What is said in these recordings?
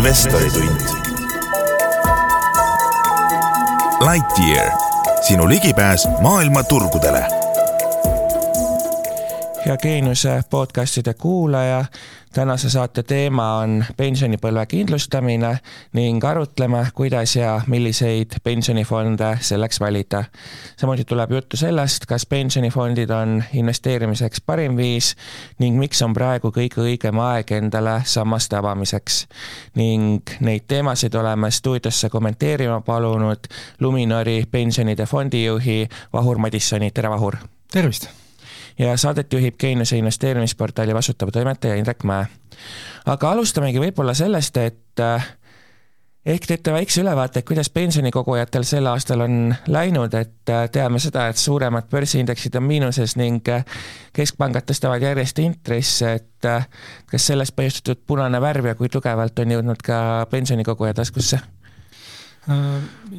investoritund. Lightyear, sinu ligipääs maailma turgudele. hea Geeniuse podcastide kuulaja tänase saate teema on pensionipõlve kindlustamine ning arutleme, kuidas ja milliseid pensionifonde selleks valida. samuti tuleb juttu sellest, kas pensionifondid on investeerimiseks parim viis ning miks on praegu kõige õigem aeg endale sammaste avamiseks. ning neid teemasid oleme stuudiosse kommenteerima palunud Luminori pensionide fondijuhi Vahur Madissoni, tere Vahur! tervist! Ja saadet juhib Geeniuse investeerimisportaali vastutav toimetaja Indrek Mäe. aga alustamegi võib-olla sellest, et eh, ehk teete väikse ülevaate, kuidas pensionikogujatel sel aastal on läinud, et eh, teame seda, et suuremad börsiindeksid on miinuses ning eh, keskpangad tõstavad järjest intresse, et kas sellest põhjustatud punane värv ja kui tugevalt on jõudnud ka pensionikoguja taskusse?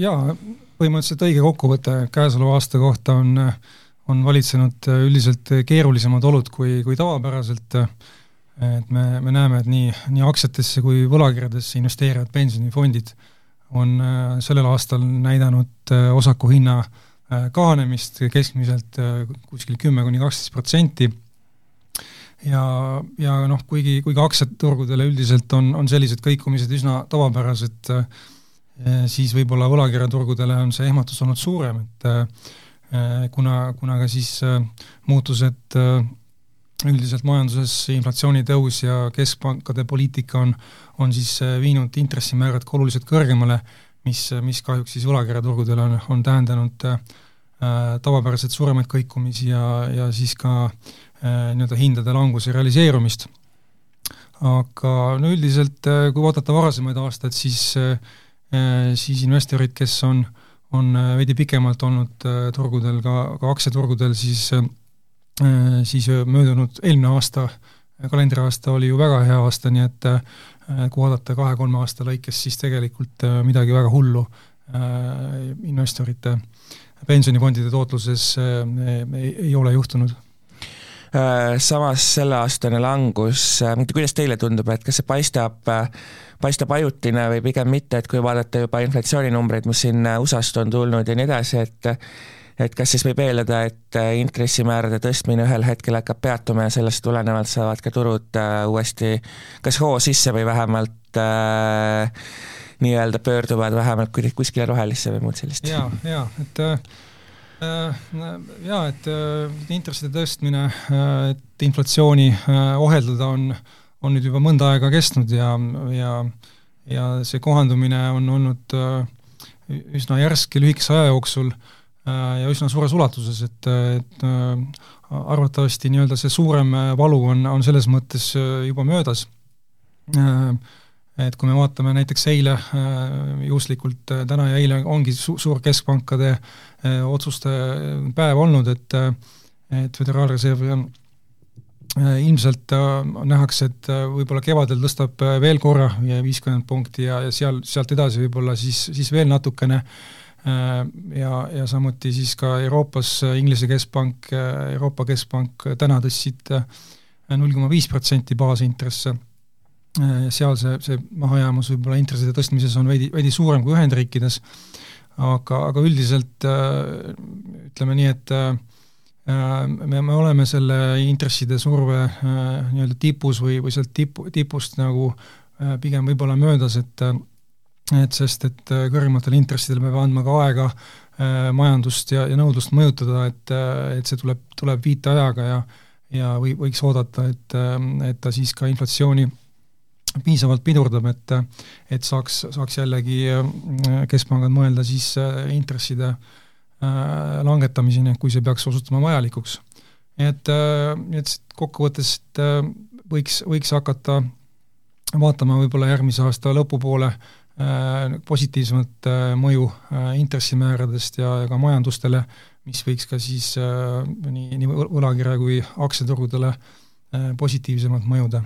Jaa, põhimõtteliselt õige kokkuvõte käesoleva aasta kohta on äh, on valitsenud äh, üldiselt keerulisemad olud kui, kui tavapäraselt, et me, me näeme, et nii, nii aktsiatesse kui võlakirjadesse investeerivad pensionifondid on äh, sellel aastal näidanud äh, osaku hinna kahanemist keskmiselt kuskil kümme kuni kaksteist protsenti. Ja, ja noh, kuigi, kuigi aktsiaturgudele üldiselt on, on sellised kõikumised üsna tavapärased, siis võib-olla võlakirjaturgudele on see ehmatus olnud suurem, et Äh, kuna, kuna ka siis äh, muutused äh, üldiselt majanduses, inflatsiooni tõus ja keskpankade poliitika on, on siis viinud intressimäärad ka oluliselt kõrgemale, mis, mis kahjuks siis võlakirjaturgudel on, on tähendanud äh, tavapäraselt suuremaid kõikumisi ja, ja siis ka äh, nii-öelda hindade languse realiseerumist. aga no üldiselt, kui vaadata varasemaid aastaid, siis äh, siis investorid, kes on äh, on äh, veidi pikemalt olnud äh, turgudel, ka, ka aktsiaturgudel, siis äh, siis möödunud eelmine aasta, kalendriaasta oli ju väga hea aasta, nii et kui vaadata kahe-kolme aasta lõikes, siis tegelikult midagi väga hullu investorite pensionifondide tootluses ei, ei ole juhtunud samas selleaastane langus, kuidas teile tundub, et kas see paistab paistab ajutine või pigem mitte, et kui vaadata juba inflatsiooninumbreid, mis siin USA-st on tulnud ja nii edasi, et et kas siis võib eeldada, et intressimäärade tõstmine ühel hetkel hakkab peatuma ja sellest tulenevalt saavad ka turud äh, uuesti kas hoo sisse või vähemalt äh, nii-öelda pöörduvad vähemalt kuskile rohelisse või muud sellist? jaa, jaa, et äh, äh jaa, et äh, intresside tõstmine, et inflatsiooni ohjeldada, on äh, on nüüd juba mõnda aega kestnud ja, ja ja see kohandumine on olnud äh, üsna järsk ja lühikese aja jooksul äh, ja üsna suures ulatuses, et, et äh, arvatavasti nii-öelda see suurem valu on, on selles mõttes juba möödas. Et kui me vaatame näiteks eile, juhuslikult täna ja eile ongi su-, suur keskpankade otsuste päev olnud, et et Föderaalreserv on Äh, ilmselt äh, nähakse, et äh, võib-olla kevadel tõstab veel korra viiskümmend punkti ja, ja seal, sealt edasi võib-olla siis, siis veel natukene ja, ja samuti siis ka Euroopas Inglise keskpank, Euroopa Keskpank täna tõstsid null koma viis protsenti baasintresse, seal see, see mahajäämus võib-olla intresside tõstmises on veidi, veidi suurem kui Ühendriikides, aga, aga üldiselt ütleme nii, et Äh, me, me oleme selle intresside surve äh, nii-öelda tipus või, või sealt tipu, tipust nagu äh, pigem võib-olla möödas, et et sest, et kõrgematel intressidel peab andma ka aega majandust ja, ja nõudlust mõjutada, et, et see tuleb, tuleb viiteajaga ja ja või, võiks oodata, et, et ta siis ka inflatsiooni piisavalt pidurdab, et et saaks, saaks jällegi keskpangad mõelda siis intresside äh, Äh, langetamiseni, kui see peaks osutuma vajalikuks. et, äh, et kokkuvõttes, äh, võiks, võiks hakata vaatama võib-olla järgmise aasta lõpupoole positiivsemat mõju intressimääradest ja ka majandustele, mis võiks ka siis nii, nii võlakirja kui aktsiaturgudele positiivsemalt mõjuda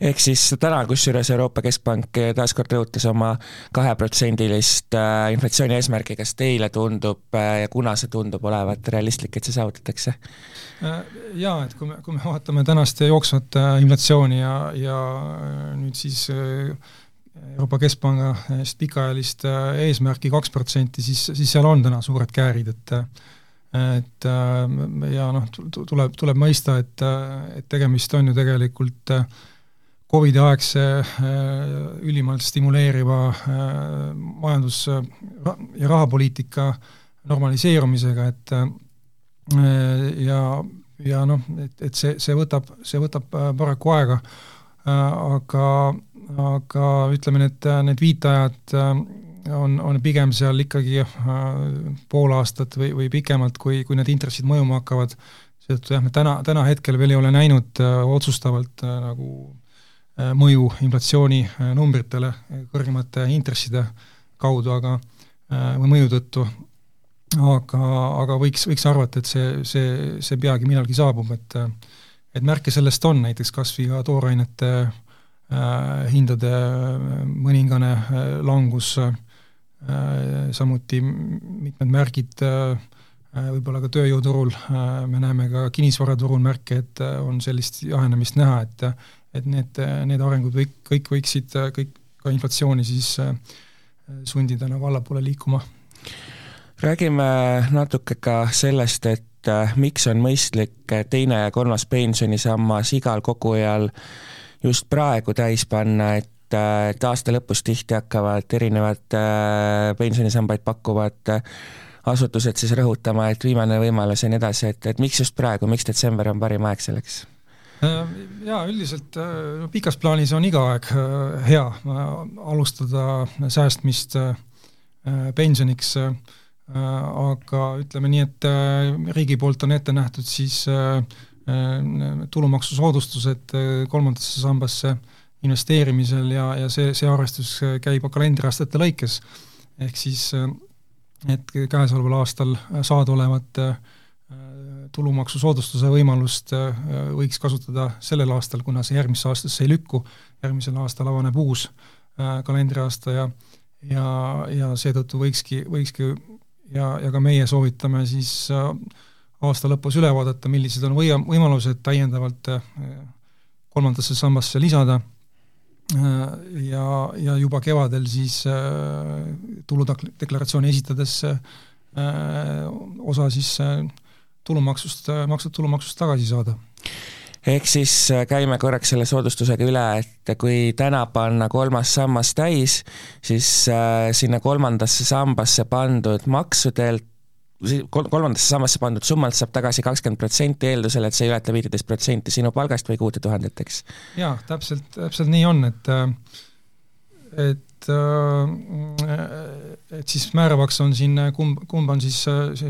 ehk siis täna, kusjuures Euroopa Keskpank taaskord rõhutas oma kaheprotsendilist äh, inflatsiooni eesmärki, kas teile tundub äh, ja kuna see tundub olevat realistlik, et see saavutatakse? Äh, jaa, et kui me, kui me vaatame tänast jooksvat inflatsiooni ja, ja nüüd siis Euroopa Keskpanga pikaajalist eesmärki kaks protsenti, siis, siis seal on täna suured käärid, et et ja noh, tuleb, tuleb mõista, et, et tegemist on ju tegelikult äh, Covidi aegse äh, ülimalt stimuleeriva äh, majandus- ja rahapoliitika normaliseerumisega, et äh, ja, ja noh, et, et see, see võtab, see võtab paraku aega, aga, aga ütleme, need, need viitajad on, on pigem seal ikkagi pool aastat või, või pikemalt, kui, kui need intressid mõjuma hakkavad, seetõttu jah, me täna, täna hetkel veel ei ole näinud otsustavalt nagu Äh, mõju inflatsiooni äh, äh, kõrgemate intresside kaudu, aga või mõju tõttu, aga, aga võiks, võiks arvata, et see, see, see peagi millalgi saabub, et et märke sellest on, näiteks kas või ka toorainete äh, hindade mõningane äh, langus äh,, samuti mitmed märgid äh, võib-olla ka tööjõuturul, me näeme ka kinnisvaraturul märke, et on sellist jahenemist näha, et et need, need arengud kõik, kõik võiksid kõik ka inflatsiooni siis äh, sundida nagu allapoole liikuma. räägime natuke ka sellest, et äh, miks on mõistlik teine ja kolmas pensionisammas igal kogujal just praegu täis panna, et äh, et aasta lõpus tihti hakkavad erinevad pensionisambaid pakkuvad asutused siis rõhutama, et viimane võimalus ja nii edasi, et, et miks just praegu, miks detsember on parim aeg selleks? Äh, jaa, üldiselt äh, pikas plaanis on iga aeg äh, hea alustada säästmist pensioniks, aga ütleme nii, et riigi poolt on ette nähtud siis tulumaksusoodustused kolmandasse sambasse investeerimisel ja, ja see, see arvestus käib kalendriaastate lõikes. ehk siis, et käesoleval aastal saadaolevat äh, tulumaksusoodustuse võimalust äh, võiks kasutada sellel aastal, kuna see järgmisse aastasse ei lükku, järgmisel aastal avaneb uus äh, kalendriaasta ja ja, ja seetõttu võikski, võikski ja, ja ka meie soovitame siis äh, aasta lõpus üle vaadata, millised on või-, võimalused täiendavalt kolmandasse sambasse lisada. Ja, ja juba kevadel siis tuludeklaratsiooni esitades osa siis tulumaksust, makstud tulumaksust tagasi saada ehk siis äh, käime korraks selle soodustusega üle, et kui täna panna kolmas sammas täis, siis äh, sinna kolmandasse sambasse pandud maksudelt kolmandasse sambasse pandud summalt saab tagasi kakskümmend protsenti, eeldusel, et see ei ületa viiteist protsenti sinu palgast või kuute tuhandet, eks? jaa, täpselt, täpselt nii on, et äh, et et siis määravaks on siin, kumb, kumb on siis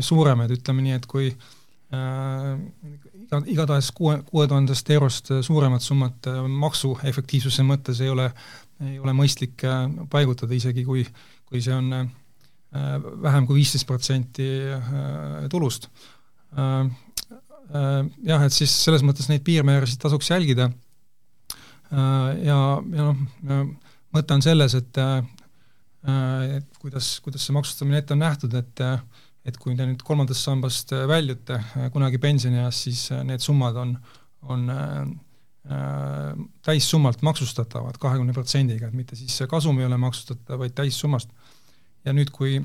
suurem, et ütleme nii, et kui äh, Äh, igatahes kuue, kuue tuhandest eurost suuremat summat äh, maksu efektiivsuse mõttes ei ole, ei ole mõistlik äh, paigutada, isegi kui, kui see on vähem kui viisteist protsenti tulust. Jah, et siis selles mõttes neid piirmäärasid tasuks jälgida ja, ja noh, mõte on selles, et et kuidas, kuidas see maksustamine ette on nähtud, et et kui te nüüd kolmandast sambast äh, väljute äh, kunagi pensionieas, siis äh, need summad on, on äh, täissummalt maksustatavad kahekümne protsendiga, et mitte siis kasum ei ole maksustatav, vaid täissummast. ja nüüd, kui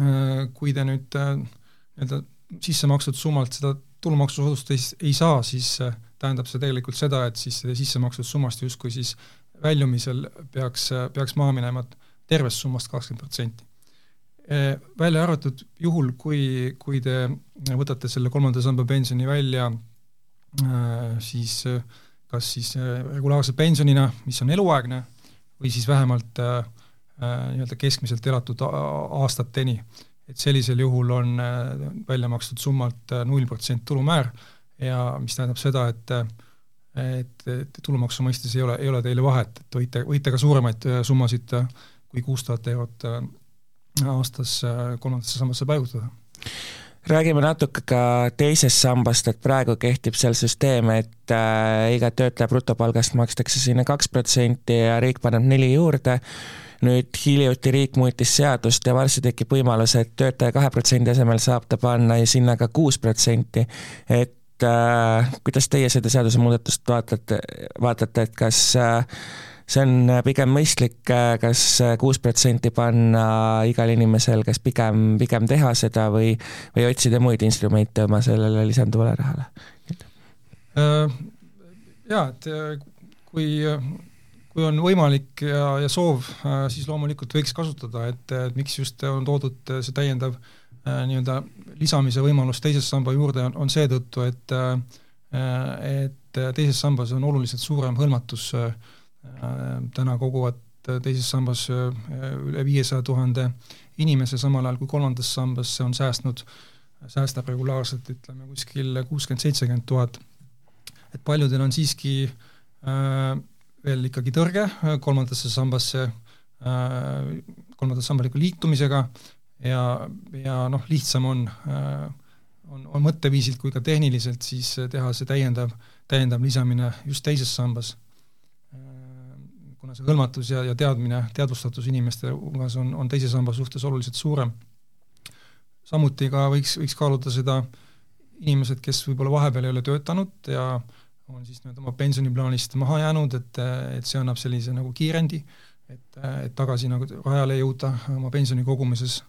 äh,, kui te nüüd nii-öelda äh, sisse makstud summalt seda tulumaksusoodustust ei, ei saa, siis äh, tähendab see tegelikult seda, et siis sisse makstud summast justkui siis väljumisel peaks, peaks maha minema tervest summast kakskümmend protsenti välja arvatud juhul, kui, kui te võtate selle kolmanda samba pensioni välja eh, siis eh, kas siis regulaarse pensionina, mis on eluaegne, või siis vähemalt nii-öelda keskmiselt elatud aastateni. et sellisel juhul on välja makstud summalt null protsent tulumäär ja mis tähendab seda, et et, et tulumaksu mõistes ei ole, ei ole teile vahet, et võite, võite ka suuremaid summasid kui kuus tuhat eurot aastas äh, kolmandasse sambasse paigutada räägime natuke ka teisest sambast, et praegu kehtib seal süsteem, et äh, iga töötaja brutopalgast makstakse sinna kaks protsenti ja riik paneb neli juurde. nüüd hiljuti riik muutis seadust ja varsti tekib võimalus, et töötaja kahe protsendi asemel saab ta panna sinna ka kuus protsenti. et äh, kuidas teie seda seadusemuudatust vaatate, vaatate, et kas äh, see on äh, pigem mõistlik, äh, kas äh, kuus protsenti panna igal inimesel, kas pigem, pigem teha seda või, või otsida muid instrumente oma sellele lisanduvale rahale? Jaa, et kui, kui on võimalik ja, ja soov, siis loomulikult võiks kasutada, et, miks just on toodud see täiendav nii-öelda lisamise võimalus teise samba juurde, on, on seetõttu, et et teises sambas on oluliselt suurem hõlmatus Äh, täna koguvad teises sambas äh, üle viiesaja tuhande inimese, samal ajal kui kolmandas sambas on säästnud, säästab regulaarselt ütleme kuskil kuuskümmend, seitsekümmend tuhat. et paljudel on siiski äh, veel ikkagi tõrge kolmandasse sambasse äh,, kolmanda sambaga liitumisega ja, ja noh, lihtsam on äh, on, on mõtteviisilt kui ka tehniliselt siis teha see täiendav, täiendav lisamine just teises sambas kuna see hõlmatus ja, ja teadmine, teadvustatus inimeste hulgas on, on teise samba suhtes oluliselt suurem. samuti ka võiks, võiks kaaluda seda inimesed, kes võib-olla vahepeal ei ole töötanud ja on siis nii-öelda oma pensioniplaanist maha jäänud, et, et see annab sellise nagu kiirendi, et, et tagasi nagu rajale jõuda oma pensioni kogumises.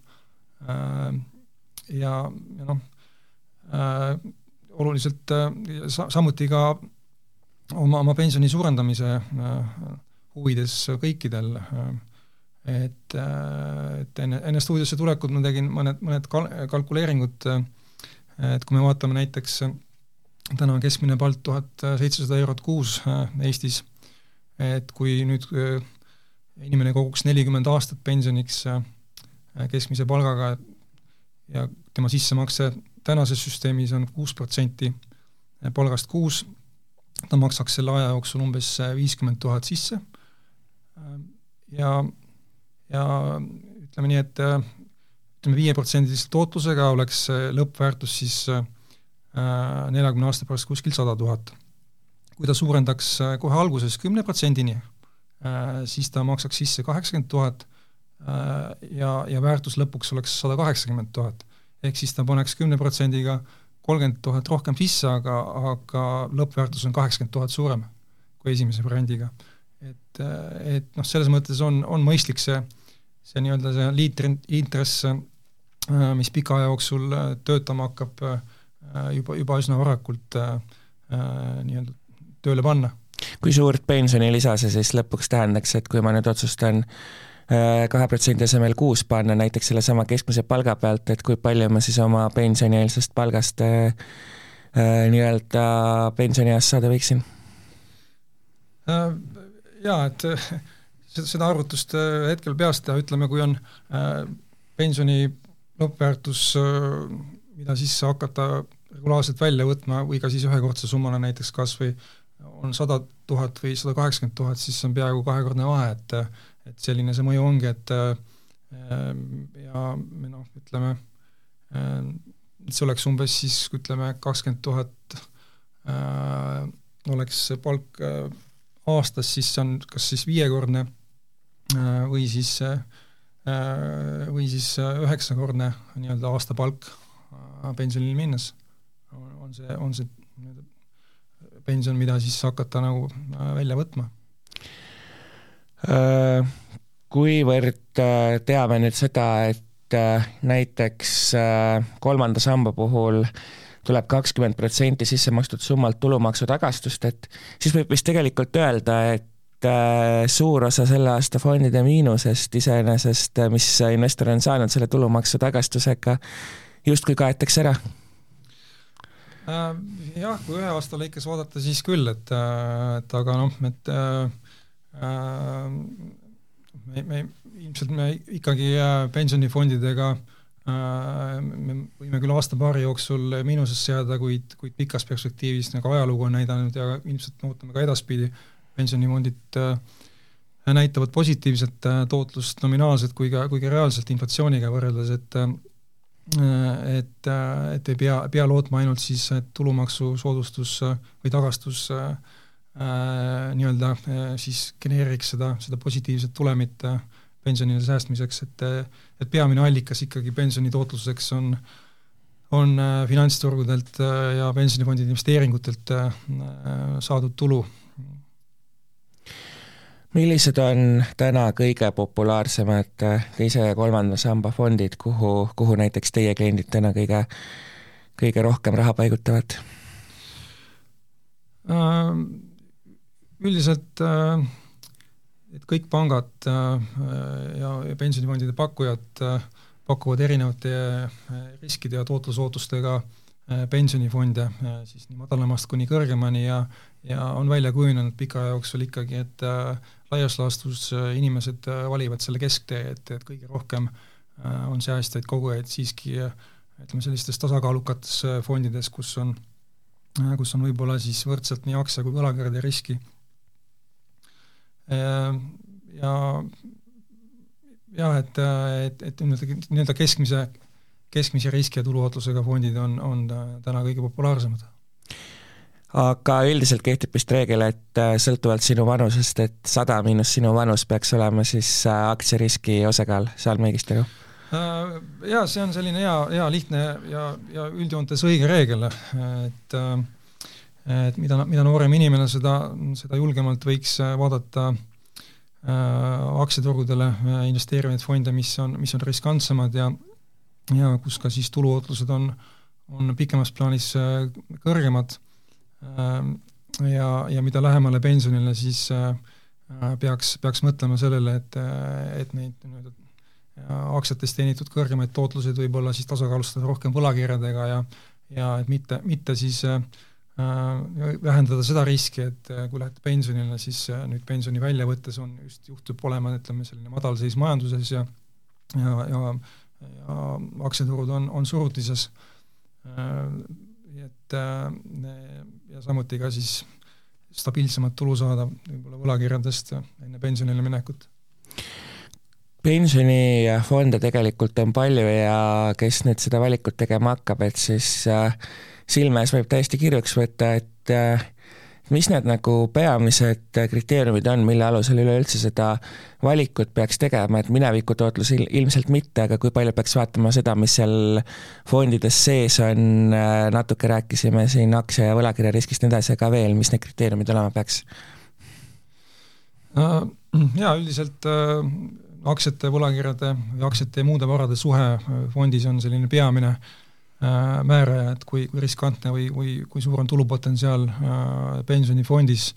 ja, ja noh äh,, oluliselt äh, sa, samuti ka oma, oma pensioni suurendamise äh, huvides kõikidel, et, et enne, enne stuudiosse tulekut ma tegin mõned, mõned kal-, kalkuleeringud, et kui me vaatame näiteks täna keskmine palk tuhat seitsesada eurot kuus Eestis, et kui nüüd inimene koguks nelikümmend aastat pensioniks keskmise palgaga ja tema sissemakse tänases süsteemis on kuus protsenti palgast kuus, ta maksaks selle aja jooksul umbes viiskümmend tuhat sisse ja, ja ütleme nii, et äh, ütleme, viieprotsendilise tootlusega oleks lõppväärtus siis äh, neljakümne aasta pärast kuskil sada tuhat. kui ta suurendaks äh, kohe alguses kümne protsendini, siis ta maksaks sisse kaheksakümmend tuhat ja, ja väärtus lõpuks oleks sada kaheksakümmend tuhat. ehk siis ta paneks kümne protsendiga kolmkümmend tuhat rohkem sisse, aga, aga lõppväärtus on kaheksakümmend tuhat suurem kui esimese variandiga et, et noh, selles mõttes on, on mõistlik see, see nii-öelda see liitintress, äh, mis pika aja jooksul äh, töötama hakkab, äh, juba, juba üsna varakult nii-öelda tööle panna. kui suurt pensionilisa see siis lõpuks tähendaks, et kui ma nüüd otsustan kahe protsendi asemel kuus panna näiteks sellesama keskmise palga pealt, et kui palju ma siis oma pensionieelsest palgast äh, nii-öelda pensionieas saada võiksin äh,? Jaa, et seda, seda arvutust äh, hetkel peast teha, ütleme, kui on äh, pensioni lõppväärtus, äh, mida siis hakata regulaarselt välja võtma või ka siis ühekordse summana näiteks kas või on sada tuhat või sada kaheksakümmend tuhat, siis see on peaaegu kahekordne vahe, et et selline see mõju ongi, et ja me noh, ütleme, see oleks umbes siis ütleme, kakskümmend tuhat oleks palk aastas, siis on kas siis viiekordne äh, või siis, äh, või siis üheksakordne nii-öelda aastapalk äh, pensionile minnes. on see, on see pension, mida siis hakata nagu välja võtma? Kuivõrd teame nüüd seda, et näiteks kolmanda samba puhul äh, tuleb kakskümmend protsenti sisse makstud summalt tulumaksutagastust, et siis võib vist tegelikult öelda, et äh, suur osa selle aasta fondide miinusest iseenesest, äh, mis investor on saanud selle tulumaksutagastusega, justkui kaetakse ära. Äh, jah, kui ühe aasta lõikes vaadata, siis küll, et, et aga noh, et äh, me, me ilmselt me ikkagi pensionifondidega Äh, me võime küll aasta-paari jooksul miinusesse jääda, kuid, kuid pikas perspektiivis nagu ajalugu on näidanud ja ilmselt me ootame ka edaspidi, pensionifondid äh, näitavad positiivset äh, tootlust nominaalselt kui ka, kui ka reaalselt inflatsiooniga võrreldes, et et, et ei pea, pea lootma ainult siis, et tulumaksusoodustus või tagastus äh, nii-öelda siis genereeriks seda, seda positiivset tulemit pensionile säästmiseks, et et peamine allikas ikkagi pensioni tootluseks on on finantsturgudelt ja pensionifondide investeeringutelt saadud tulu millised on täna kõige populaarsemad teise ja kolmanda samba fondid, kuhu, kuhu näiteks teie kliendid täna kõige, kõige rohkem raha paigutavad? Äh, üldiselt äh, et kõik pangad äh, ja, ja pensionifondide pakkujad pakuvad erinevate riskide ja tootlusootustega pensionifonde siis nii madalamast kuni kõrgemani ja ja on välja kujunenud pika aja jooksul ikkagi, et äh, laias laastus äh, inimesed äh, valivad selle kesktee, et, et kõige rohkem on säästjaid kogujaid siiski ütleme, sellistes tasakaalukates fondides, kus on, kus on võib-olla siis võrdselt nii aktsia kui võlakirjade riski. Ja jah, et, et, et nii-öelda, keskmise, keskmise riski ja tuluootlusega fondid on, on täna kõige populaarsemad. Aga üldiselt kehtib vist reegel, et äh, sõltuvalt sinu vanusest, et sada miinus sinu vanus peaks olema siis äh, aktsiariski osakaal, saan ma õigesti aru? Äh, jaa, see on selline hea, hea lihtne ja, ja üldjoontes õige reegel, et et mida, mida noorem inimene, seda, seda julgemalt võiks vaadata aktsiaturgudele investeerivaid fonde, mis on, mis on riskantsemad ja ja kus ka siis tuluootlused on, on pikemas plaanis kõrgemad Ähm, ja, ja mida lähemale pensionile, siis äh, peaks, peaks mõtlema sellele, et, äh, et neid nii-öelda aktsiatest teenitud kõrgemaid tootluseid võib-olla siis tasakaalustada rohkem võlakirjadega ja ja et mitte, mitte siis äh, vähendada seda riski, et kui lähete pensionile, siis nüüd pensioni välja võttes on just, juhtub olema, ütleme, selline madalseis majanduses ja ja, ja, ja aktsiaturud on, on surutises et äh, ja samuti ka siis stabiilsemat tulu saada võib-olla võlakirjadest enne pensionile minekut. pensionifonde tegelikult on palju ja kes nüüd seda valikut tegema hakkab, et siis äh, silme ees võib täiesti kirjuks võtta, et äh, mis need nagu peamised kriteeriumid on, mille alusel üleüldse seda valikut peaks tegema, et mineviku tootlus il-, ilmselt mitte, aga kui palju peaks vaatama seda, mis seal fondides sees on, natuke rääkisime siin aktsia- ja võlakirjariskist ja nii edasi, aga veel, mis need kriteeriumid olema peaks? Jaa, üldiselt äh, aktsiate, võlakirjade või aktsiate ja muude varade suhe fondis on selline peamine äh, Äh, määraja, et kui, kui riskantne või, või kui suur on tulupotentsiaal äh, pensionifondis,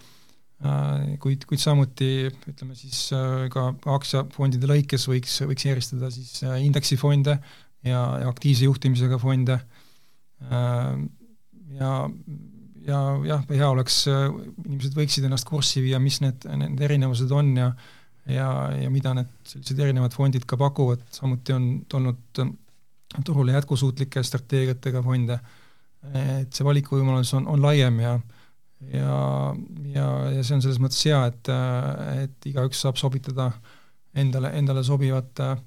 äh, kuid, kuid samuti ütleme siis ka aktsiafondide lõikes võiks, võiks eristada siis indeksifonde ja, ja aktiivse juhtimisega fonde. Ja, ja jah, hea oleks, inimesed võiksid ennast kurssi viia, mis need, need erinevused on ja ja, ja mida need sellised erinevad fondid ka pakuvad, samuti on tulnud turule jätkusuutlike strateegiatega fonde, et see valikuvõimalus on, on laiem ja ja, ja, ja see on selles mõttes hea, et, et igaüks saab sobitada endale, endale sobivat äh,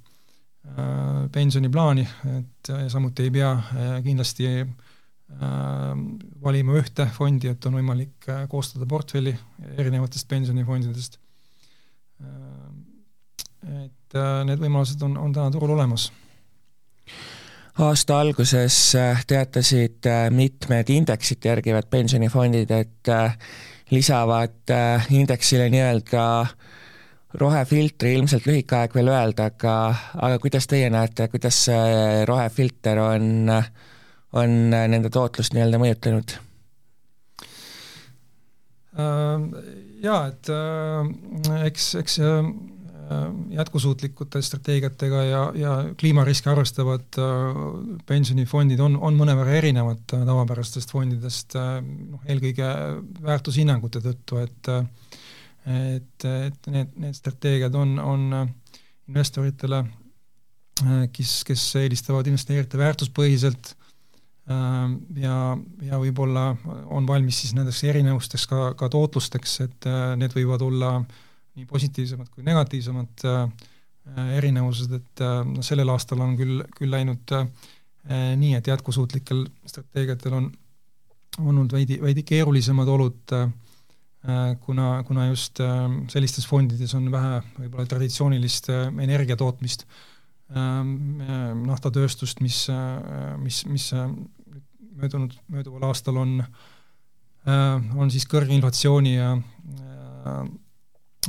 pensioniplaani, et samuti ei pea äh, kindlasti äh, valima ühte fondi, et on võimalik äh, koostada portfelli erinevatest pensionifondidest äh,. et äh, need võimalused on, on täna turul olemas aasta alguses äh, teatasid äh, mitmed indeksit järgivad pensionifondid, et äh, lisavad indeksile nii-öelda rohefiltri, ilmselt lühike aeg veel öelda, aga, aga kuidas teie näete, kuidas see rohefilter on, on nende tootlust nii-öelda mõjutanud? Jaa, et eks, eks jätkusuutlikute strateegiatega ja, ja kliimariske arvestavad äh, pensionifondid on, on mõnevõrra erinevad äh, tavapärastest fondidest, noh eelkõige väärtushinnangute tõttu, et et, et need, need strateegiad on, on investoritele, kes, kes eelistavad investeerida väärtuspõhiselt ja, ja võib-olla on valmis siis nendeks erinevusteks ka, ka tootlusteks, et need võivad olla äh, nii positiivsemad kui negatiivsemad äh, erinevused, et äh, noh, sellel aastal on küll, küll läinud äh, nii, et jätkusuutlikel strateegiatel on olnud veidi, veidi keerulisemad olud, kuna, kuna just sellistes fondides on vähe võib-olla traditsioonilist energiatootmist, naftatööstust, mis, mis, mis möödunud, mööduval aastal on, on siis kõrge inflatsiooni ja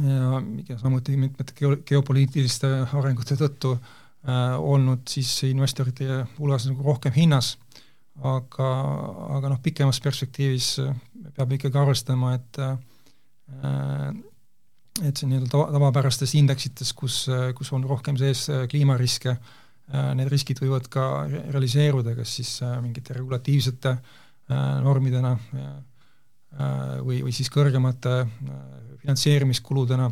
ja, ja samuti mitmete geo-, geopoliitiliste arengute tõttu äh, olnud siis investorite hulgas nagu rohkem hinnas, aga, aga noh, pikemas perspektiivis peab ikkagi arvestama, et äh, et see nii-öelda tava, tavapärastes indeksites, kus, kus on rohkem sees kliimariske äh,, need riskid võivad ka realiseeruda, kas siis äh, mingite regulatiivsete äh, normidena äh, või, või siis kõrgemate äh, finantseerimiskuludena,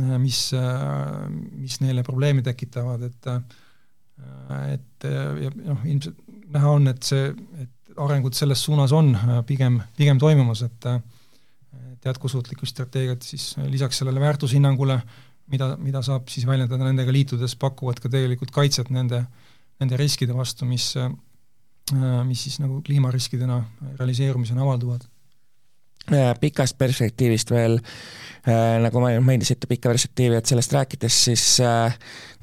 äh, mis, äh, mis neile probleeme tekitavad, et äh, et ja noh, ilmselt näha on, et see, et arengud selles suunas on pigem, pigem toimumas, et et jätkusuutlikkus strateegiat siis lisaks sellele väärtushinnangule, mida, mida saab siis väljendada nendega liitudes, pakuvad ka tegelikult kaitset nende, nende riskide vastu, mis mis siis nagu kliimariskidena realiseerumisena avalduvad. Äh, pikast perspektiivist veel, äh, nagu ma mainisite, pikka perspektiivi, et sellest rääkides, siis äh,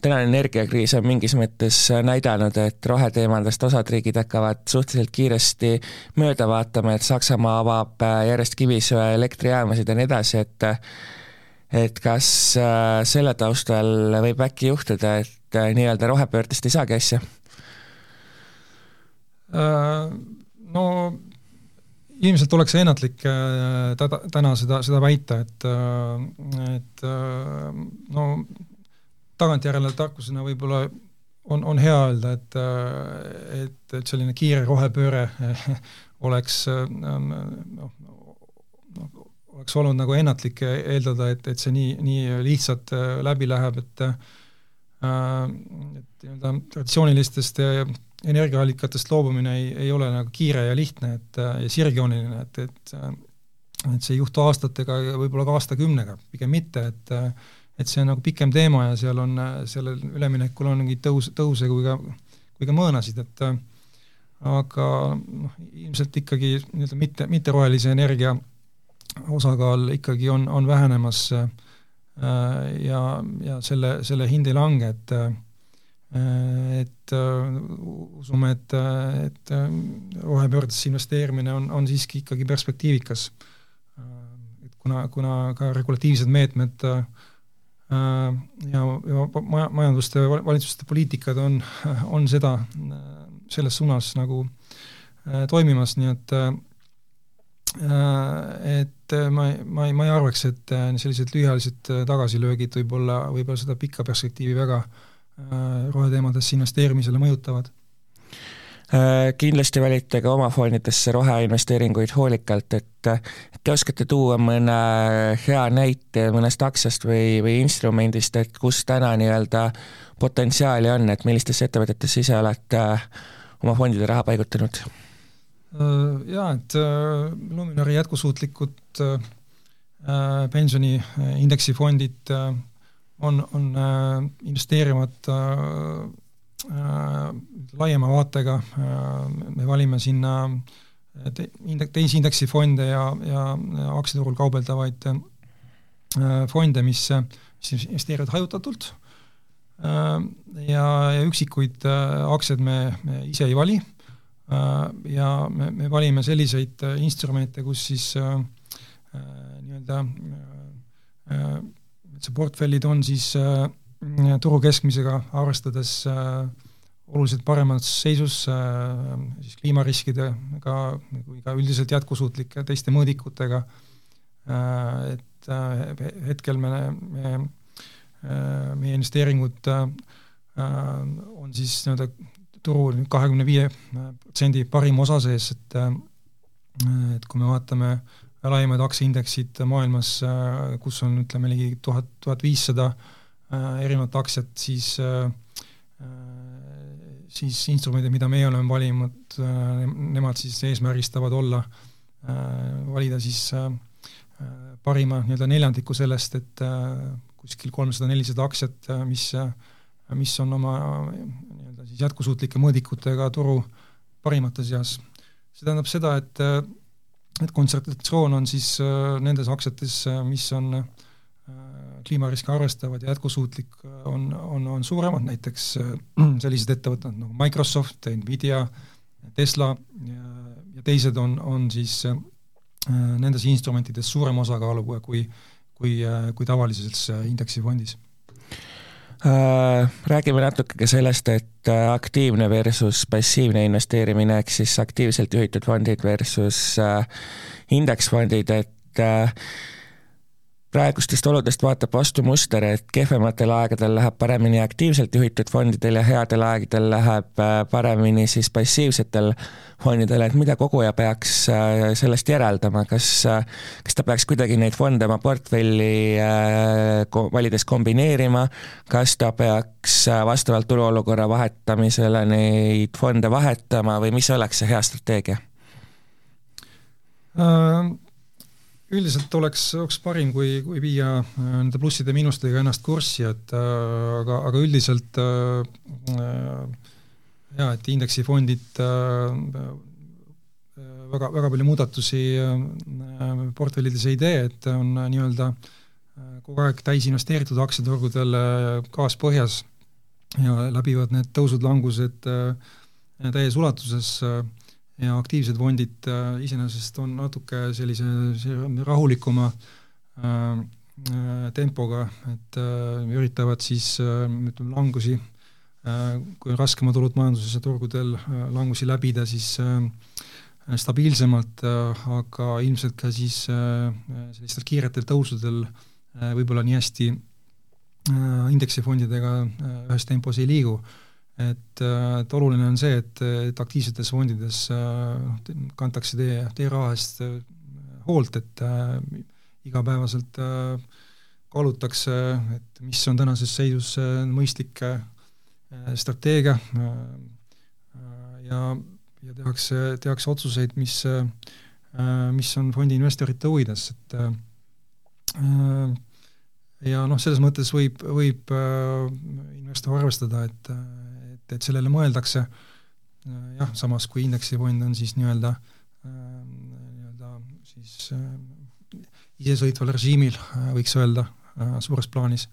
tänane energiakriis on mingis mõttes näidanud, et roheteemadest osad riigid hakkavad suhteliselt kiiresti mööda vaatama, et Saksamaa avab järjest kivisöeelektrijaamasid ja nii edasi, et et kas selle taustal võib äkki juhtuda, et nii-öelda rohepöördest ei saagi asja? No ilmselt oleks ennatlik äh, tada, täna seda, seda väita, et, äh, et äh, no tagantjärele tarkusena võib-olla on, on hea öelda, et, et, et selline kiire rohepööre oleks noh, oleks olnud nagu ennatlik eeldada, et, et see nii, nii lihtsalt läbi läheb, et et nii-öelda traditsioonilistest energiaallikatest loobumine ei, ei ole nagu kiire ja lihtne, et ja sirgjooniline, et, et et see ei juhtu aastatega ja võib-olla ka aastakümnega, pigem mitte, et et see on nagu pikem teema ja seal on, sellel üleminekul on mingeid tõus, tõuse kui ka, kui ka mõõnasid, et aga noh, ilmselt ikkagi nii-öelda mitte, mitterohelise energia osakaal ikkagi on, on vähenemas äh, ja, ja selle, selle hind ei lange, et äh, Äh, et äh, usume, et, et äh, rohepöördesse investeerimine on, on siiski ikkagi perspektiivikas. et kuna, kuna ka regulatiivsed meetmed ja, ja maja, majanduste, valitsuste poliitikad on, on seda, selles suunas nagu toimimas, nii et et ma, ma ei, ma ei arvaks, et sellised lühiajalised tagasilöögid võib-olla, võib-olla seda pikka perspektiivi väga äh, Äh, roheteemadesse investeerimisele mõjutavad? Äh, kindlasti valite ka oma fondidesse roheinvesteeringuid hoolikalt, et te oskate tuua mõne hea näite mõnest aktsiast või, või instrumendist, et kus täna nii-öelda potentsiaali on, et millistesse ettevõtetesse ise olete oma fondide raha paigutanud? Äh, jaa, et Luminori jätkusuutlikud pensioniindeksifondid on, on äh, investeerivad äh, äh, laiema vaatega. Me valime sinna te, teisi indeksifonde ja, ja aktsiaturul kaubeldavaid fonde, mis, mis investeerivad hajutatult. Ja, ja üksikuid aktsiaid me, me ise ei vali. Ja me, me valime selliseid instrumente, kus siis nii-öelda see portfellid on siis äh, turu keskmisega arvestades äh, oluliselt paremas seisus äh, siis kliimariskidega kui ka üldiselt jätkusuutlike teiste mõõdikutega. Äh,, et äh, hetkel me, me äh, meie investeeringud äh, on siis nii-öelda turu kahekümne viie protsendi parim osa sees, et äh, et kui me vaatame äh, laiemad aktsiaindeksid maailmas, äh, kus on ütleme ligi tuhat, tuhat viissada äh, erinevat aktsiat, siis äh, siis instrumendid, mida meie oleme valinud, nemad siis eesmärgistavad olla, valida siis parima nii-öelda neljandiku sellest, et kuskil kolmsada, nelisada aktsiat, mis, mis on oma nii-öelda siis jätkusuutlike mõõdikutega turu parimate seas. see tähendab seda, et et kontsentratsioon on siis nendes aktsiates, mis on kliimariske arvestavad ja jätkusuutlik, on, on, on suuremad, näiteks sellised ettevõtted nagu Microsoft, Nvidia, Tesla ja, ja teised on, on siis nendes instrumentides suurema osakaaluga kui, kui, kui tavalises indeksifondis. Äh, räägime natuke ka sellest, et äh, aktiivne versus passiivne investeerimine, ehk siis aktiivselt juhitud fondid versus äh, indeksfondid, et praegustest oludest vaatab vastu muster, et kehvematel aegadel läheb paremini aktiivselt juhitud fondidel ja headel aegadel läheb äh, paremini siis passiivsetel fondidel, et mida koguja peaks äh, sellest järeldama, kas, äh, kas ta peaks kuidagi neid fonde oma portfelli valides kombineerima, kas ta peaks vastavalt turuolukorra vahetamisele neid fonde vahetama? Või mis oleks see hea strateegia? Uh...? Üldiselt oleks, oleks parim, kui, kui viia äh, nende plusside ja miinustega ennast kurssi, et äh, aga, aga üldiselt äh, äh, jaa, et indeksifondid äh, väga, väga palju muudatusi äh, portfellides ei tee, et on äh, nii-öelda äh, kogu aeg täis investeeritud aktsiaturgudel äh, gaas põhjas ja läbivad need tõusud-langused äh, täies ulatuses äh, ja aktiivsed fondid äh, iseenesest on natuke sellise rahulikuma äh, äh, tempoga, et äh, üritavad siis äh, ütleme, langusi äh,, kui on raskemad olud majanduses ja turgudel äh,, langusi läbida, siis äh, stabiilsemalt äh,, aga ilmselt ka siis äh, sellistel kiiretel tõusudel äh, võib-olla nii hästi äh, indeksifondidega äh, ühes tempos ei liigu. äh, et, äh, et oluline on see, et, et aktiivsetes fondides noh, kantakse teie, teie raha eest äh, hoolt, et äh, igapäevaselt äh, kaalutakse, et mis on tänases seisus äh, mõistlik äh, strateegia äh, ja, ja tehakse, tehakse otsuseid, mis äh,, mis on fondi investorite huvides, et äh, ja noh, selles mõttes võib, võib äh, investor arvestada, et äh, et, et sellele mõeldakse, äh, jah, samas kui indeksifond on siis nii-öelda, äh, nii-öelda siis äh, isesõitval režiimil, võiks öelda, suures plaanis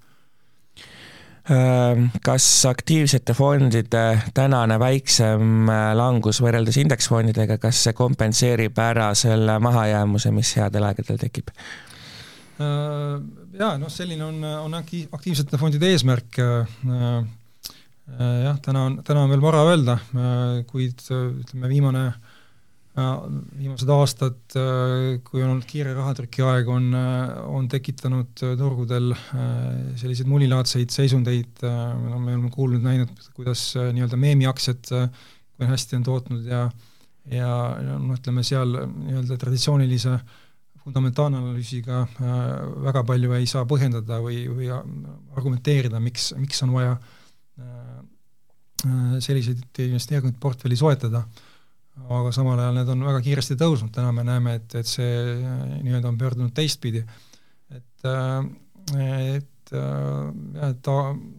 kas aktiivsete fondide tänane väiksem langus võrreldes indeksfondidega, kas see kompenseerib ära selle mahajäämuse, mis headel aegadel tekib? Jaa, noh, selline on, on aktiivsete fondide eesmärk, Äh, jah, täna on, täna on veel vara öelda, äh, kuid äh, ütleme, viimane, viimased aastad, kui on olnud kiire rahatrüki aeg, on, on tekitanud turgudel selliseid mulilaadseid seisundeid, me oleme kuulnud, näinud, kuidas nii-öelda meemiaktsiad, kui hästi on tootnud ja ja noh, ütleme seal nii-öelda traditsioonilise fundamentaalanalüüsiga väga palju ei saa põhjendada või, või argumenteerida, miks, miks on vaja äh, Äh, selliseid investeeringuid portfelli soetada, aga samal ajal need on väga kiiresti tõusnud, täna me näeme, et, et see äh, nii-öelda on pöördunud teistpidi. et, äh, et et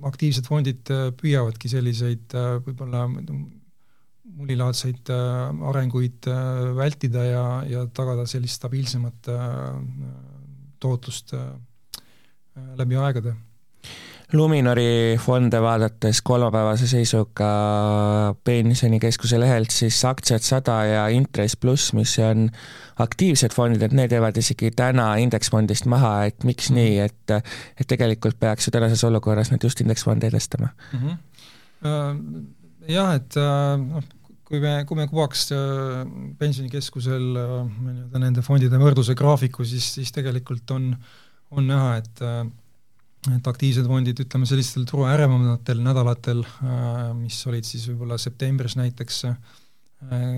aktiivsed fondid püüavadki selliseid võib-olla mulilaadseid arenguid vältida ja, ja tagada sellist stabiilsemat tootlust läbi aegade Luminori fonde vaadates kolmapäevase seisuga pensionikeskuse lehelt, siis aktsiad sada ja intress pluss, mis on aktiivsed fondid, et need jäävad isegi täna indeksfondist maha, et miks mm -hmm. nii, et, et tegelikult peaks ju tänases olukorras need just indeksfonde edestama mm? -hmm. Jah, et äh, noh, kui me, kui me kuvaks äh, pensionikeskusel nii-öelda nende fondide võrdluse graafiku, siis, siis tegelikult on, on näha, et et aktiivsed fondid, ütleme sellistel turu ärevamatel nädalatel, äh, mis olid siis võib-olla septembris näiteks, äh,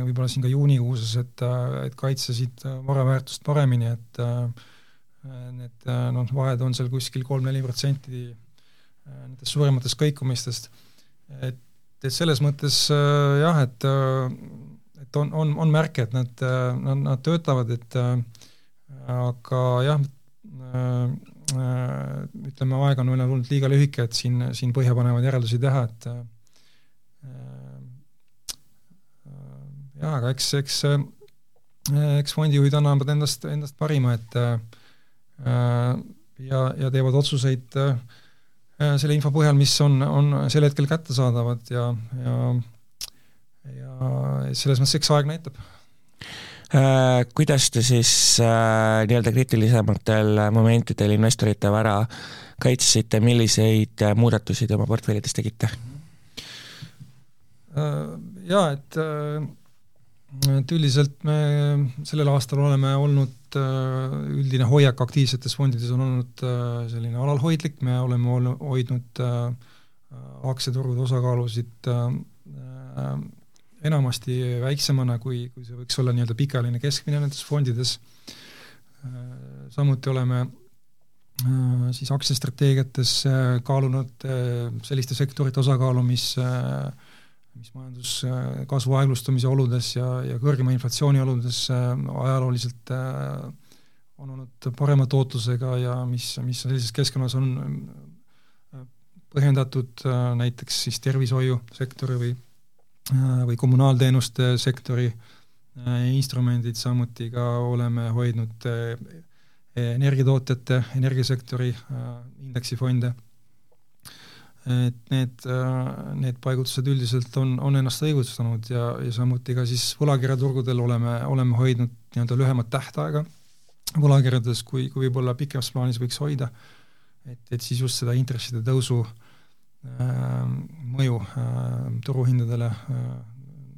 võib-olla siin ka juunikuuses, et, äh, et kaitsesid vara väärtust paremini, et need noh, vahed on seal kuskil kolm-neli protsenti nendest suurematest kõikumistest. et, et selles mõttes jah, et, et on, on, on märke, et nad, nad, nad töötavad, et aga jah, ütleme, aeg on veel olnud liiga lühike, et siin, siin põhjapanevaid järeldusi teha, et äh, jaa, aga eks, eks, eks fondijuhid annavad endast, endast parima, et ja, ja teevad otsuseid selle info põhjal, mis on, on sel hetkel kättesaadavad ja, ja ja selles mõttes eks aeg näitab. Äh, kuidas te siis äh, nii-öelda kriitilisematel momentidel investorite vara kaitsesite, milliseid äh, muudatusi te oma portfellides tegite? Jaa, et et üldiselt me sellel aastal oleme olnud, üldine hoiak aktiivsetes fondides on olnud selline alalhoidlik, me oleme ol-, hoidnud aktsiaturgude osakaalusid enamasti väiksemana, kui, kui see võiks olla nii-öelda pikaajaline keskmine nendes fondides, samuti oleme äh, siis aktsiastrateegiates kaalunud äh, selliste sektorite osakaalu, mis äh, mis majanduskasvu aeglustumise oludes ja, ja kõrgema inflatsiooni oludes ajalooliselt on olnud parema tootlusega ja mis, mis sellises keskkonnas on põhjendatud näiteks siis tervishoiusektori või Äh, või kommunaalteenuste sektori äh, instrumendid, samuti ka oleme hoidnud äh, energiatootjate, energiasektori indeksifonde. et need, need paigutused üldiselt on, on ennast õigustanud ja, ja samuti ka siis võlakirjaturgudel oleme, oleme hoidnud nii-öelda lühemat tähtaega võlakirjades, kui, kui võib-olla pikemas plaanis võiks hoida, et, et siis just seda intresside tõusu äh, Äh, mõju äh, turuhindadele äh,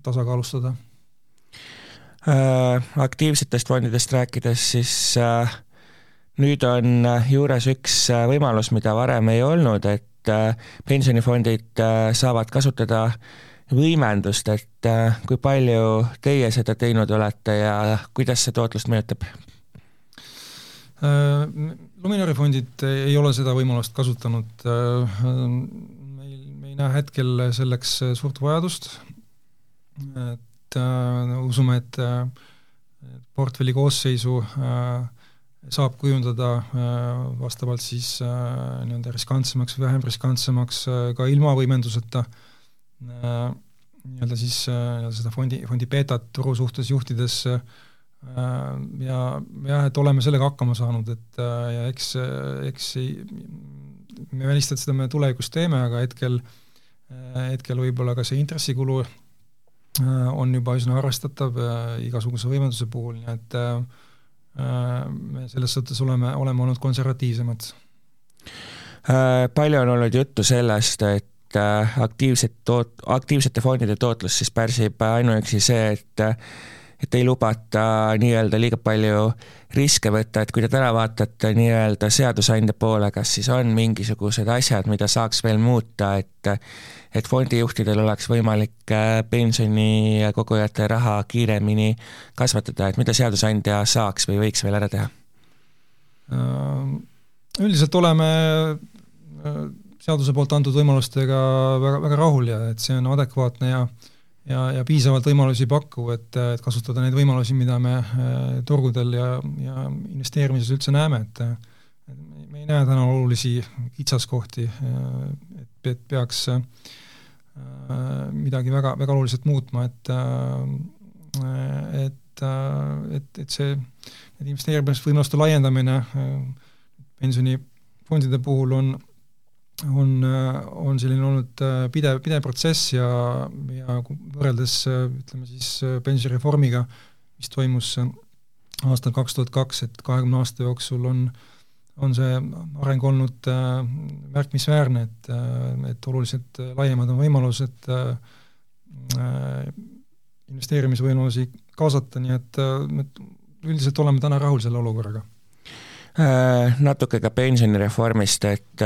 tasakaalustada. Aktiivsetest fondidest rääkides, siis nüüd on juures üks võimalus, mida varem ei olnud, et pensionifondid saavad kasutada võimendust, et kui palju teie seda teinud olete ja kuidas see tootlust mõjutab? Luminori fondid ei ole seda võimalust kasutanud, ei näe hetkel selleks äh, suurt vajadust, et äh, usume, et äh, portfelli koosseisu äh, saab kujundada äh, vastavalt siis äh, nii-öelda riskantsemaks või vähem riskantsemaks äh, ka ilma võimenduseta. Äh,, nii-öelda siis äh, seda fondi, fondi beetat turu suhtes juhtides äh, ja jah, et oleme sellega hakkama saanud, et äh, ja eks, eks me ei välista, et seda me tulevikus teeme, aga hetkel äh, Äh, hetkel võib-olla ka see intressikulu äh, on juba üsna arvestatav äh, igasuguse võimenduse puhul, nii et me selles suhtes oleme, oleme olnud konservatiivsemad. Palju on olnud juttu sellest, et aktiivset toot-, aktiivsete fondide tootlust siis pärsib ainuüksi see, et et ei lubata nii-öelda liiga palju riske võtta, et kui te täna vaatate nii-öelda seadusandja poole, kas siis on mingisugused asjad, mida saaks veel muuta, et et fondijuhtidel oleks võimalik äh, pensionikogujate raha kiiremini kasvatada, et mida seadusandja saaks või võiks veel ära teha? Äh, üldiselt oleme äh, seaduse poolt antud võimalustega väga, väga rahul ja et see on adekvaatne ja ja, ja piisavalt võimalusi pakkuv, et, et kasutada neid võimalusi, mida me turgudel ja, ja investeerimises üldse näeme, et me ei näe täna olulisi kitsaskohti, et, et peaks äh, Äh, midagi väga, väga oluliselt muutma, et äh, et, äh, et, et see, et investeerimisvõimaluste laiendamine pensionifondide puhul on, on, on selline olnud pidev, pidev protsess ja, ja võrreldes ütleme siis pensionireformiga, mis toimus aastal kaks tuhat kaks, et kahekümne aasta jooksul on äh, on see areng olnud äh, märkimisväärne, et, äh, et oluliselt laiemad on võimalused äh, investeerimisvõimalusi kaasata, nii et, et üldiselt oleme täna rahul selle olukorraga. Natuke ka pensionireformist, et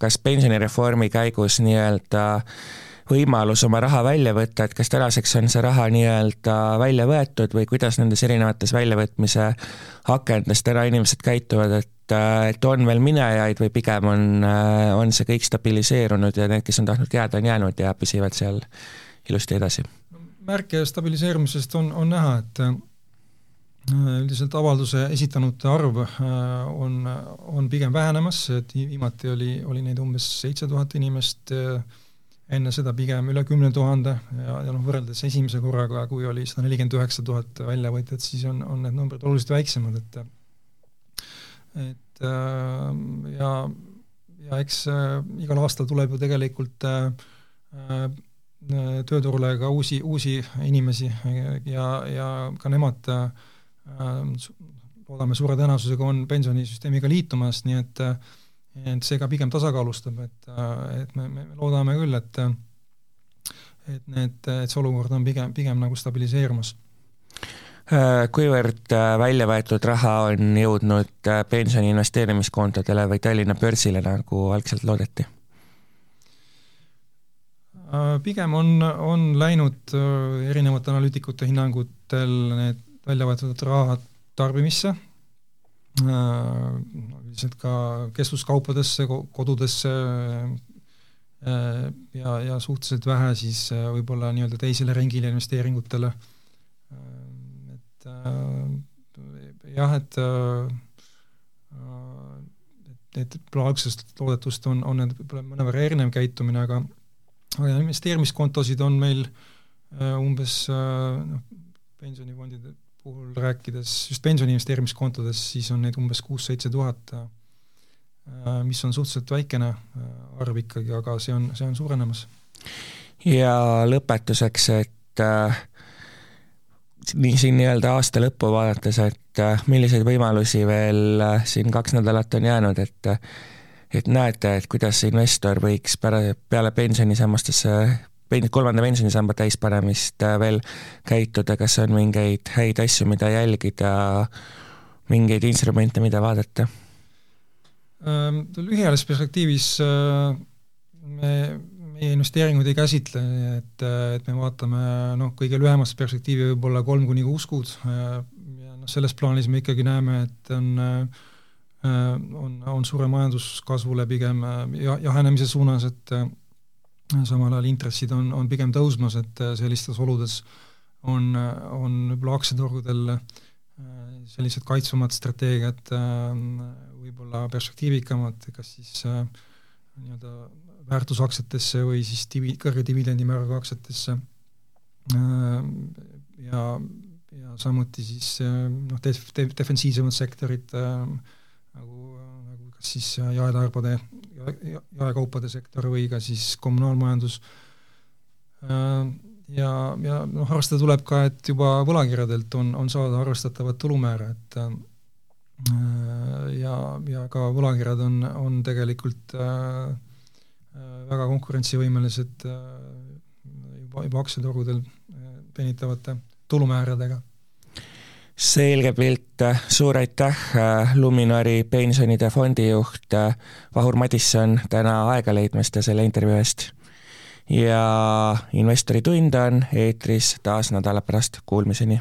kas pensionireformi käigus nii-öelda võimalus oma raha välja võtta, et kas tänaseks on see raha nii-öelda välja võetud või kuidas nendes erinevates väljavõtmise akendades täna inimesed käituvad, et äh, et on veel minejaid või pigem on, äh, on see kõik stabiliseerunud ja need, kes on tahtnud jääda, on jäänud ja püsivad seal ilusti edasi? märke stabiliseerumisest on, on näha, et äh, üldiselt avalduse esitanute arv on, on pigem vähenemas, et viimati oli, oli neid umbes seitse tuhat inimest enne seda pigem üle kümne tuhande ja, ja noh, võrreldes esimese korraga, kui oli sada nelikümmend üheksa tuhat väljavõtjat, siis on, on need numbrid oluliselt väiksemad, et et ja, ja eks igal aastal tuleb ju tegelikult tööturule ka uusi, uusi inimesi ja, ja ka nemad loodame suure tõenäosusega on pensionisüsteemiga liitumas, nii et et see ka pigem tasakaalustab, et, et me, me loodame küll, et et need, et see olukord on pigem, pigem nagu stabiliseerumas. Kuivõrd välja võetud raha on jõudnud pensioni investeerimiskontodele või Tallinna börsile, nagu algselt loodeti? pigem on, on läinud erinevate analüütikute hinnangutel need välja võetud rahad tarbimisse, üldiselt ka kestvuskaupadesse, kodudesse ja, ja suhteliselt vähe siis võib-olla nii-öelda teisele ringile investeeringutele. et jah, et et, algsest loodetust on, on need võib-olla mõnevõrra erinev käitumine, aga aga investeerimiskontosid on meil umbes noh, pensionifondide puhul rääkides, just pensioni investeerimiskontodest, siis on neid umbes kuus-seitse tuhat, äh, mis on suhteliselt väikene äh, arv ikkagi, aga see on, see on suurenemas. ja lõpetuseks, et äh, nii siin nii-öelda aasta lõppu vaadates, et äh, milliseid võimalusi veel äh, siin kaks nädalat on jäänud, et et näete, et kuidas investor võiks pära-, peale pensionisammastesse kolmanda pensionisamba täispanemist äh, veel käituda, kas on mingeid häid asju, mida jälgida, mingeid instrumente, mida vaadata? Ähm, lühiajalises perspektiivis äh, me, meie investeeringuid ei käsitle, et, et me vaatame noh, kõige lühemas perspektiivi võib-olla kolm kuni kuus kuud ja noh, selles plaanis me ikkagi näeme, et on on, on suure majanduskasvule pigem jahenemise suunas, et samal ajal intressid on, on pigem tõusmas, et äh, sellistes oludes on, on võib-olla aktsiaturgudel äh, sellised kaitsvamad strateegiad äh, võib-olla perspektiivikamad, kas siis nii-öelda väärtusaktsiatesse või siis divi-, kõrge dividendimääraga aktsiatesse. Ja, ja samuti siis noh, def-, def-, defensiivsemad sektorid nagu, nagu kas siis jaetarbade jaekaupade sektor või ka siis kommunaalmajandus. Äh, ja, ja noh, arvestada tuleb ka, et juba võlakirjadelt on, on saada arvestatavat tulumäära, et äh, ja, ja ka võlakirjad on, on tegelikult äh, väga konkurentsivõimelised juba, juba aktsiaturgudel penitavate tulumääradega selge pilt, suur aitäh, Luminori pensionide fondijuht Vahur Madisson täna aega leidmast ja selle intervjuu eest. ja investori tund on eetris taas nädala pärast, kuulmiseni